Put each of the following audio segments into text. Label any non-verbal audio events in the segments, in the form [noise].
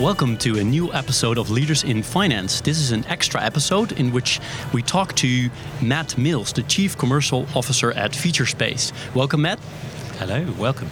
Welcome to a new episode of Leaders in Finance. This is an extra episode in which we talk to Matt Mills, the Chief Commercial Officer at Featurespace. Welcome, Matt. Hello, welcome.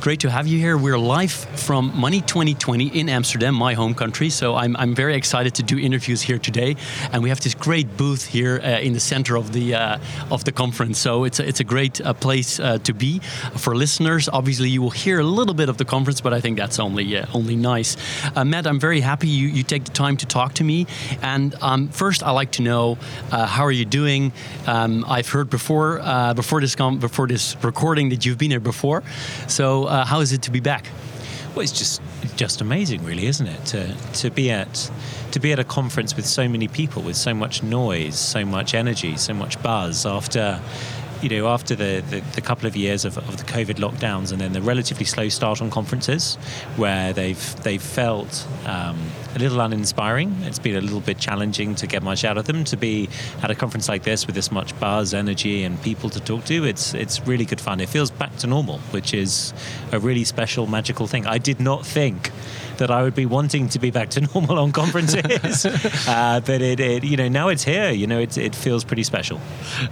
Great to have you here. We're live from Money 2020 in Amsterdam, my home country. So I'm, I'm very excited to do interviews here today. And we have this great booth here uh, in the center of the uh, of the conference. So it's a, it's a great uh, place uh, to be for listeners. Obviously, you will hear a little bit of the conference, but I think that's only uh, only nice. Uh, Matt, I'm very happy you, you take the time to talk to me. And um, first, I like to know how are you doing. Um, I've heard before before this before this recording that you've been here before. So uh, how is it to be back? Well, it's just just amazing, really, isn't it? To to be at to be at a conference with so many people, with so much noise, so much energy, so much buzz after you know, after the, the, the, couple of years of, of the COVID lockdowns and then the relatively slow start on conferences, where they've they've felt um, a little uninspiring. It's been a little bit challenging to get much out of them. To be at a conference like this with this much buzz, energy, and people to talk to, it's it's really good fun. It feels back to normal, which is a really special, magical thing. I did not think that I would be wanting to be back to [laughs] normal on conferences. [laughs] uh, but it, it, you know, now it's here. You know, it, it feels pretty special.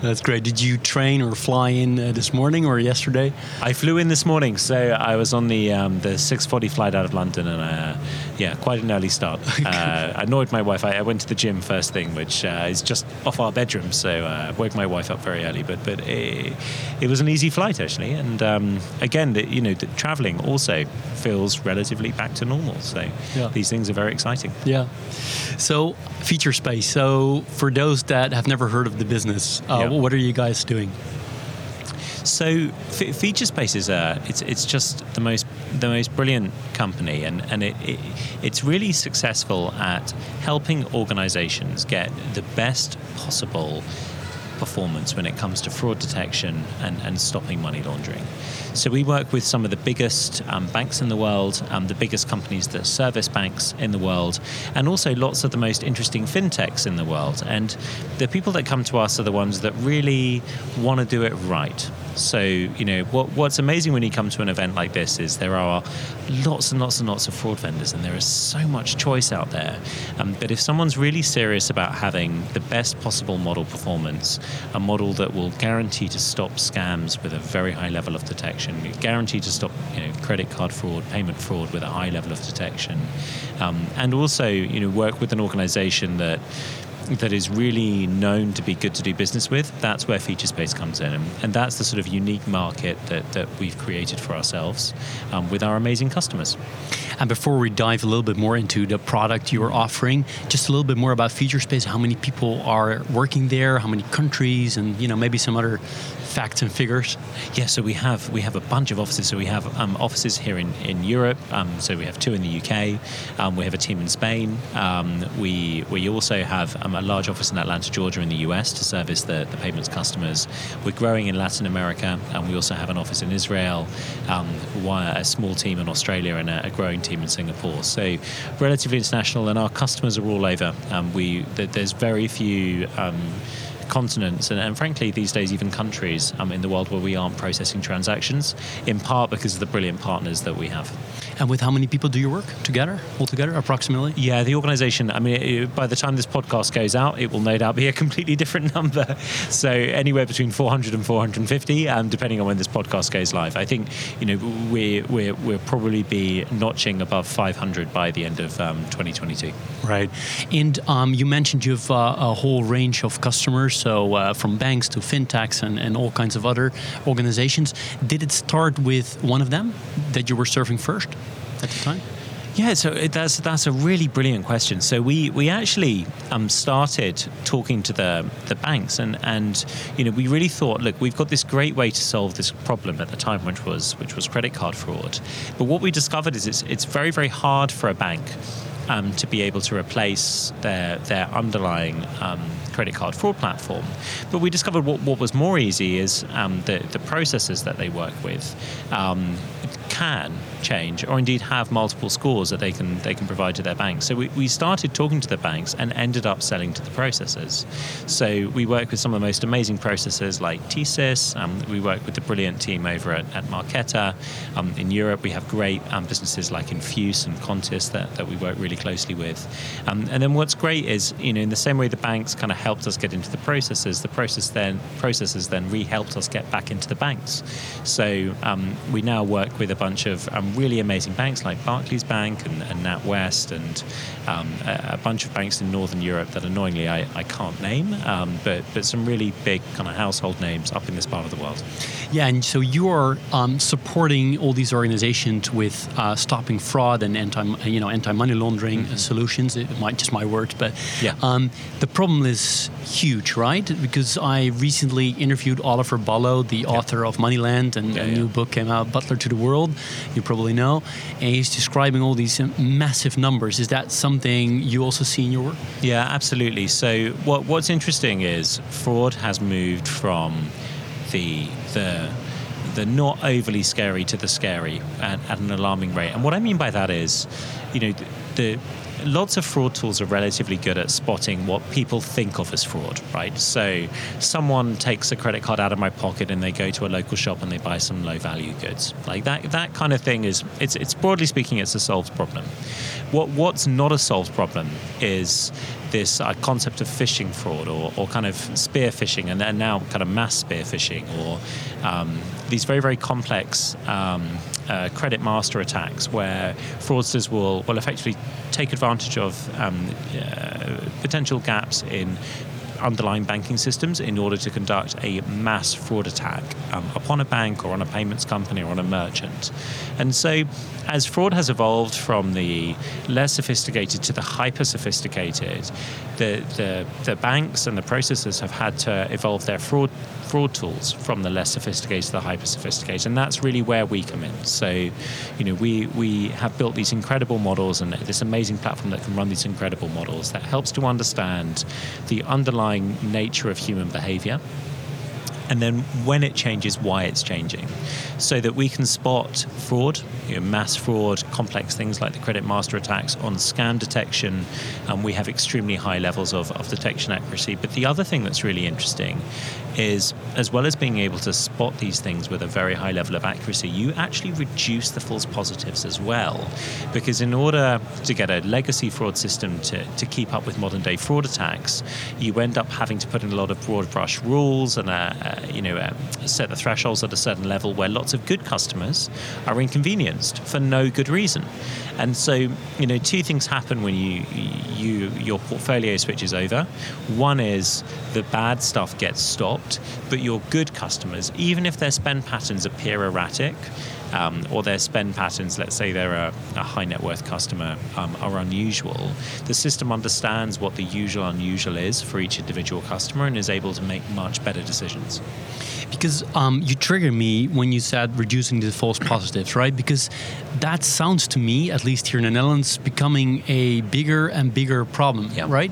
That's great. Did you train or fly in uh, this morning or yesterday? I flew in this morning, so I was on the um, the 6:40 flight out of London, and uh, yeah, quite an early start. [laughs] Uh, I annoyed my wife. I, I, went to the gym first thing, which uh, is just off our bedroom, so uh, I woke my wife up very early. But but it, it was an easy flight actually, and um, again, the, you know, the traveling also feels relatively back to normal. So yeah. these things are very exciting. Yeah. So Featurespace. So for those that have never heard of the business, uh, yeah. what are you guys doing? So F- Featurespace is a it's it's just the most the most brilliant company, and and it, it it's really successful at helping organisations get the best possible performance when it comes to fraud detection and, and stopping money laundering. So we work with some of the biggest um, banks in the world, um, the biggest companies that service banks in the world, and also lots of the most interesting fintechs in the world. And the people that come to us are the ones that really want to do it right. So, you know, what, what's amazing when you come to an event like this is there are lots and lots and lots of fraud vendors, and there is so much choice out there. Um, but if someone's really serious about having the best possible model performance, a model that will guarantee to stop scams with a very high level of detection, guarantee to stop you know, credit card fraud, payment fraud with a high level of detection, um, and also you know work with an organization that that is really known to be good to do business with, that's where Featurespace comes in. And, that's the sort of unique market that, that we've created for ourselves um, with our amazing customers. And before we dive a little bit more into the product you're offering, just a little bit more about Featurespace, how many people are working there, how many countries, and you know maybe some other facts and figures? Yeah, so we have we have a bunch of offices. So we have um, offices here in in Europe. Um, so we have two in the UK. Um, we have a team in Spain. Um, we we also have um, a large office in Atlanta, Georgia, in the US to service the, the payments customers. We're growing in Latin America, and we also have an office in Israel. A small team in Australia and a, a, growing team in Singapore. So relatively international, and our customers are all over. we there's very few continents and, and, frankly these days even countries um, in the world where we aren't processing transactions in part because of the brilliant partners that we have and with how many people do you work together, altogether, approximately? Yeah, the organization, I mean, it, by the time this podcast goes out, it will no doubt be a completely different [laughs] number. So anywhere between 400 and 450, um, depending on when this podcast goes live. I think, you know, we're, we're, we'll probably be notching above 500 by the end of um, 2022. Right. And um, you mentioned you have uh, a whole range of customers, so uh, from banks to fintechs and, and all kinds of other organizations. Did it start with one of them that you were serving first? At the time? Yeah, so that's that's a really brilliant question. So we we actually um, started talking to the the banks, and and you know we really thought, look, we've got this great way to solve this problem at the time, which was which was credit card fraud. But what we discovered is it's it's very very hard for a bank um, to be able to replace their their underlying um, credit card fraud platform. But we discovered what, what was more easy is um, the the processes that they work with um, can change or indeed have multiple scores that they can they can provide to their banks. So we, we started talking to the banks and ended up selling to the processors. So we work with some of the most amazing processors like TSYS. Um, we work with the brilliant team over at, at Marqeta. Um, in Europe, we have great um, businesses like Enfuce and Contis that, that we work really closely with. Um, and then what's great is, you know, in the same way the banks kind of helped us get into the processors, the process then processes then re-helped us get back into the banks. So um, we now work with a bunch of really amazing banks like Barclays Bank and, and NatWest and um, a, a, bunch of banks in Northern Europe that annoyingly I, I can't name, um, but, but some really big kind of household names up in this part of the world. Yeah, and so you are um, supporting all these organizations with uh, stopping fraud and anti, you know, anti-money laundering mm-hmm. solutions. It might just my words, but yeah. Um, the problem is huge, right? Because I recently interviewed Oliver Bullough, the yeah. author of Moneyland, and yeah, a new book came out, Butler to the World. You probably know, and he's describing all these massive numbers. Is that something you also see in your work? Yeah, absolutely. So what, what's interesting is fraud has moved from the the the not overly scary to the scary at, at an alarming rate. And what I mean by that is, you know, the, the lots of fraud tools are relatively good at spotting what people think of as fraud, right? So someone takes a credit card out of my pocket and they go to a local shop and they buy some low value goods. Like that that kind of thing is it's it's broadly speaking it's a solved problem. What what's not a solved problem is this uh, concept of phishing fraud or, or kind of spear phishing and, and now kind of mass spear phishing or um, these very very complex um, uh, credit master attacks where fraudsters will, will effectively take advantage of um, uh, potential gaps in underlying banking systems in order to conduct a mass fraud attack um, upon a bank or on a payments company or on a merchant. And so, as fraud has evolved from the less sophisticated to the hyper sophisticated, the, the, the banks and the processors have had to evolve their fraud fraud tools from the less sophisticated to the hyper sophisticated, and that's really where we come in. So, you know, we we have built these incredible models and this amazing platform that can run these incredible models that helps to understand the underlying nature of human behavior and then when it changes, why it's changing, so that we can spot fraud, you know, mass fraud, complex things like the credit master attacks on scam detection. And we have extremely high levels of, of detection accuracy. But the other thing that's really interesting is as well as being able to spot these things with a very high level of accuracy, you actually reduce the false positives as well. Because in order to get a legacy fraud system to, to keep up with modern day fraud attacks, you end up having to put in a lot of broad brush rules and a, a, Uh, you know a, set the thresholds at a certain level where lots of good customers are inconvenienced for no good reason. And so, you know, two things happen when you you your portfolio switches over. One is the bad stuff gets stopped, but your good customers, even if their spend patterns appear erratic, um, or their spend patterns, let's say they're a, a high net worth customer, um, are unusual, the system understands what the usual unusual is for each individual customer and is able to make much better decisions. Because um, you trigger me when you said reducing the false positives, right? Because that sounds to me, at least here in the Netherlands, becoming a bigger and bigger problem, yeah. right?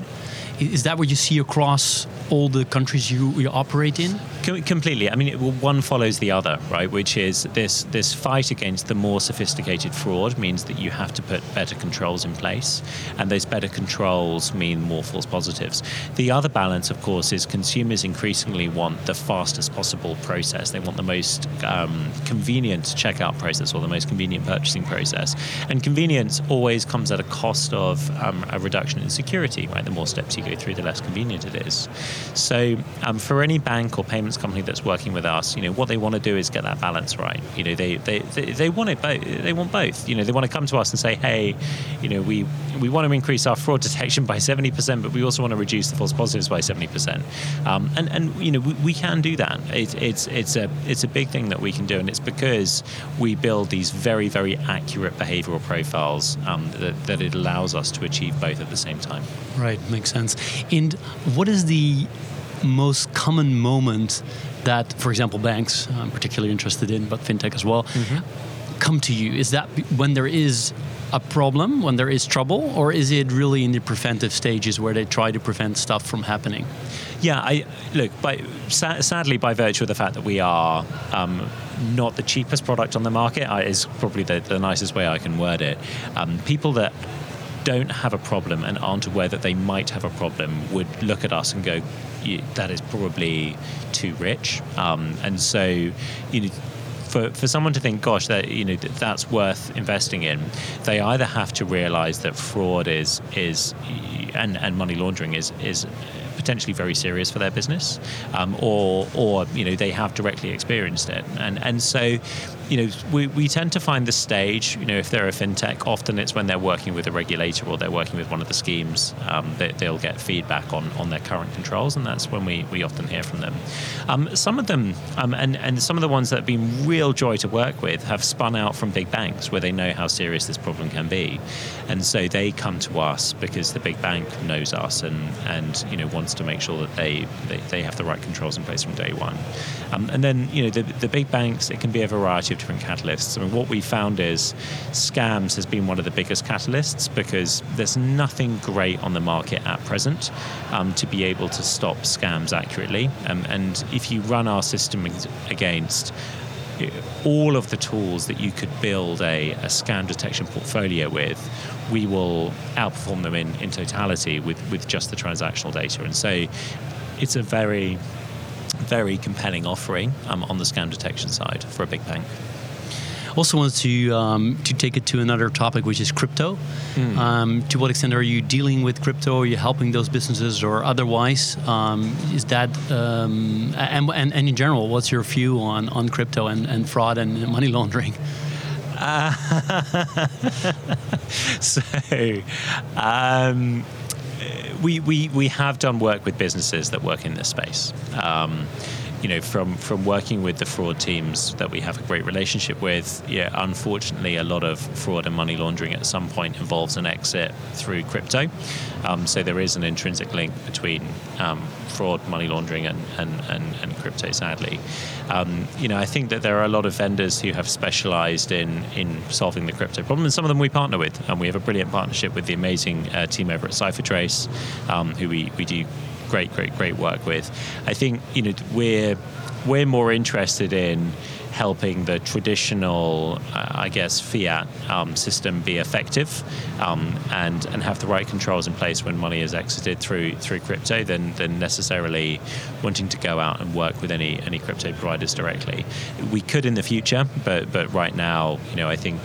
Is that what you see across all the countries you, you operate in? Completely. I mean, it, one follows the other, right? Which is this this fight against the more sophisticated fraud means that you have to put better controls in place, and those better controls mean more false positives. The other balance, of course, is consumers increasingly want the fastest possible process. They want the most um, convenient checkout process or the most convenient purchasing process, and convenience always comes at a cost of um, a reduction in security. Right? The more steps you go through, the less convenient it is. So, um, for any bank or payments company that's working with us, you know, what they want to do is get that balance right. You know, they, they, they, they want it both. They want both. You know, they want to come to us and say, hey, you know, we, we want to increase our fraud detection by 70%, but we also want to reduce the false positives by 70%. Um, and, and, you know, we, we can do that. It, it's, it's, a, it's a big thing that we can do. And it's because we build these very, very accurate behavioral profiles um, that, that it allows us to achieve both at the same time. Right, makes sense. And what is the most common moment that, for example, banks, I'm particularly interested in, but fintech as well, mm-hmm. come to you? Is that when there is a problem when there is trouble, or is it really in the preventive stages where they try to prevent stuff from happening? Yeah, I look. By sadly, by virtue of the fact that we are um, not the cheapest product on the market, I, is probably the, the, nicest way I can word it. Um, people that don't have a problem and aren't aware that they might have a problem would look at us and go, "That is probably too rich." Um, and so, you know for, for someone to think, gosh, that you know that's worth investing in, they either have to realise that fraud is is and, and money laundering is is potentially very serious for their business, um, or or you know they have directly experienced it, and and so you know, we, we tend to find the stage, you know, if they're a fintech, often it's when they're working with a regulator or they're working with one of the schemes um, that they'll get feedback on, on their current controls, and that's when we, we often hear from them. Um, some of them, um, and, and some of the ones that have been real joy to work with, have spun out from big banks where they know how serious this problem can be. And so they come to us because the big bank knows us and, and you know, wants to make sure that they, they, they have the right controls in place from day one. Um, and then, you know, the, the big banks, it can be a variety of different catalysts. I mean, what we found is scams has been one of the biggest catalysts because there's nothing great on the market at present um, to be able to stop scams accurately. Um, and if you run our system against eh, all of the tools that you could build a, a, scam detection portfolio with, we will outperform them in, in totality with, with just the transactional data. And so it's a very, very compelling offering um, on the scam detection side for a big bank. Also, wanted to um, to take it to another topic, which is crypto. Mm. Um, to what extent are you dealing with crypto? Are you helping those businesses, or otherwise? Um, is that um, and, and, and in general, what's your view on on crypto and, and fraud and money laundering? Uh, [laughs] [laughs] so, um, we, we, we have done work with businesses that work in this space. Um, you know, from from working with the fraud teams that we have a great relationship with, yeah, unfortunately, a lot of fraud and money laundering at some point involves an exit through crypto. Um, so there is an intrinsic link between um, fraud, money laundering, and and, and, and crypto. Sadly, um, you know, I think that there are a lot of vendors who have specialised in in solving the crypto problem, and some of them we partner with, and we have a brilliant partnership with the amazing uh, team over at CipherTrace, um, who we we do great, great, great work with. I think you know we're we're more interested in helping the traditional, uh, I guess, fiat um, system be effective um, and and have the right controls in place when money is exited through through crypto than than necessarily wanting to go out and work with any any crypto providers directly. We could in the future, but but right now, you know, I think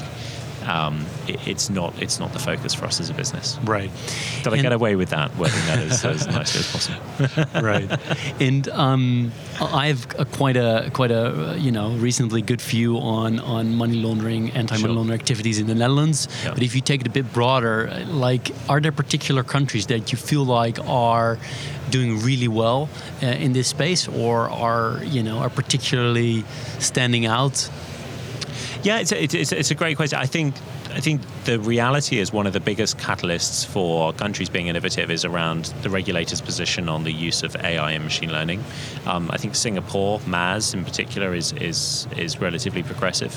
um, it, it's not it's not the focus for us as a business. Right. Did and I get away with that wording that as, as nicely as possible? [laughs] right. And um, I have a, quite a quite a you know reasonably good view on on money laundering, anti-money sure. laundering activities in the Netherlands. Yeah. But if you take it a bit broader, like are there particular countries that you feel like are doing really well uh, in this space, or are you know are particularly standing out? Yeah, it's a, it's, it's a great question. I think I think the reality is one of the biggest catalysts for countries being innovative is around the regulator's position on the use of AI and machine learning. Um, I think Singapore, MAS in particular, is is is relatively progressive.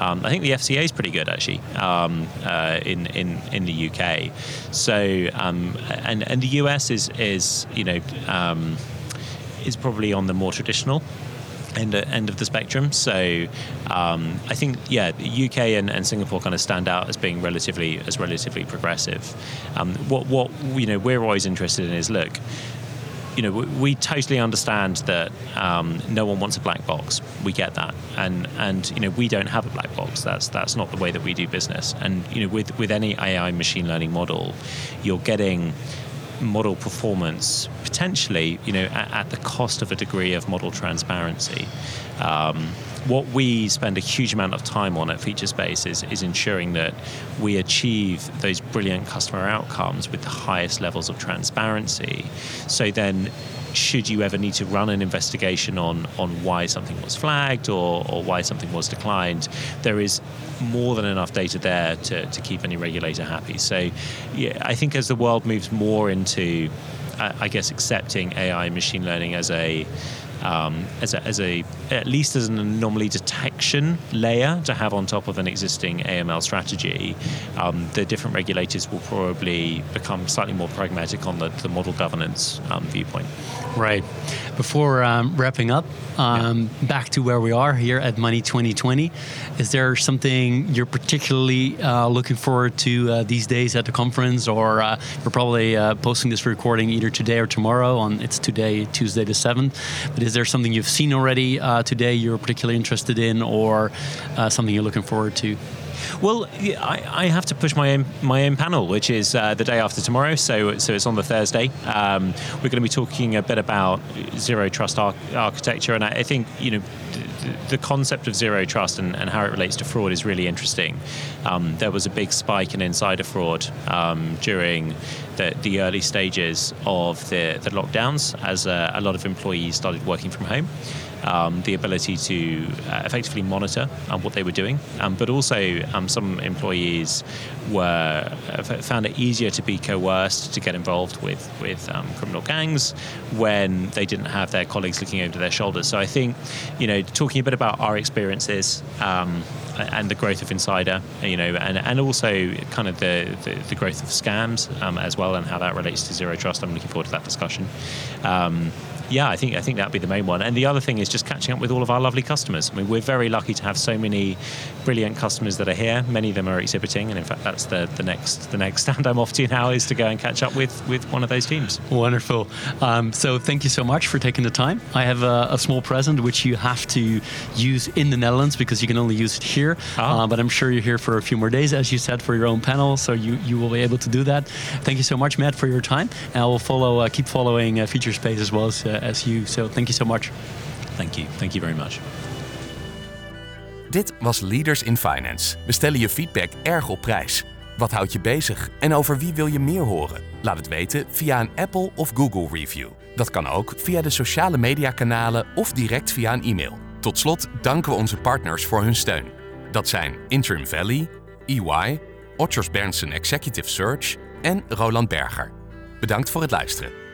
Um, I think the FCA is pretty good actually um, uh, in in in the UK. So um, and and the US is is you know um, is probably on the more traditional end, end of the spectrum. So um, I think yeah, UK and, and, Singapore kind of stand out as being relatively as relatively progressive. Um, what what you know we're always interested in is look. You know, we, we totally understand that um, no one wants a black box. We get that, and and you know we don't have a black box. That's that's not the way that we do business. And you know, with with any AI machine learning model, you're getting model performance potentially, you know, at, at, the cost of a degree of model transparency. Um, what we spend a huge amount of time on at Featurespace is, is ensuring that we achieve those brilliant customer outcomes with the highest levels of transparency. So then should you ever need to run an investigation on, on why something was flagged or, or why something was declined, there is more than enough data there to, to keep any regulator happy. So, yeah, I think as the world moves more into, I guess, accepting AI machine learning as a um, as, a, as a at least as an anomaly detection layer to have on top of an existing AML strategy. Um, the different regulators will probably become slightly more pragmatic on the, the model governance um, viewpoint. Right. Before um, wrapping up, um, yeah. back to where we are here at Money 2020, is there something you're particularly uh, looking forward to uh, these days at the conference, or uh, you're probably uh, posting this recording either today or tomorrow? On it's today, Tuesday the seventh. But is there something you've seen already uh, today you're particularly interested in, or uh, something you're looking forward to? Well, I, I, have to push my own my own panel, which is uh, the day after tomorrow. So so it's on the Thursday. Um, we're going to be talking a bit about zero trust architecture, and I, I think you know the, the, concept of zero trust and, and, how it relates to fraud is really interesting. Um, there was a big spike in insider fraud um, during the, the, early stages of the, the lockdowns as uh, a lot of employees started working from home um, the ability to uh, effectively monitor um, what they were doing, um, but also um, some employees were uh, found it easier to be coerced to get involved with with um, criminal gangs when they didn't have their colleagues looking over their shoulders. So I think, you know, talking a bit about our experiences um, and the growth of Insider, you know, and, and also kind of the, the, the growth of scams um, as well and how that relates to zero trust. I'm looking forward to that discussion. Um, yeah, I think I think that'd be the main one. And the other thing is just catching up with all of our lovely customers. I mean, we're very lucky to have so many brilliant customers that are here. Many of them are exhibiting, and in fact, that's the, the next the next [laughs] stand I'm off to now is to go and catch up with with one of those teams. Wonderful. Um, so thank you so much for taking the time. I have a, a, small present which you have to use in the Netherlands because you can only use it here. Oh. Uh, but I'm sure you're here for a few more days, as you said, for your own panel. So you you will be able to do that. Thank you so much, Matt, for your time. And I will follow uh, keep following uh, Featurespace as well as uh, as you. So thank you so much. Thank you. Thank you very much. Dit was Leaders in Finance. We stellen je feedback erg op prijs. Wat houdt je bezig en over wie wil je meer horen? Laat het weten via een Apple of Google review. Dat kan ook via de sociale mediakanalen of direct via een e-mail. Tot slot danken we onze partners voor hun steun. Dat zijn Interim Valley, EY, Otters Berndsen Executive Search en Roland Berger. Bedankt voor het luisteren.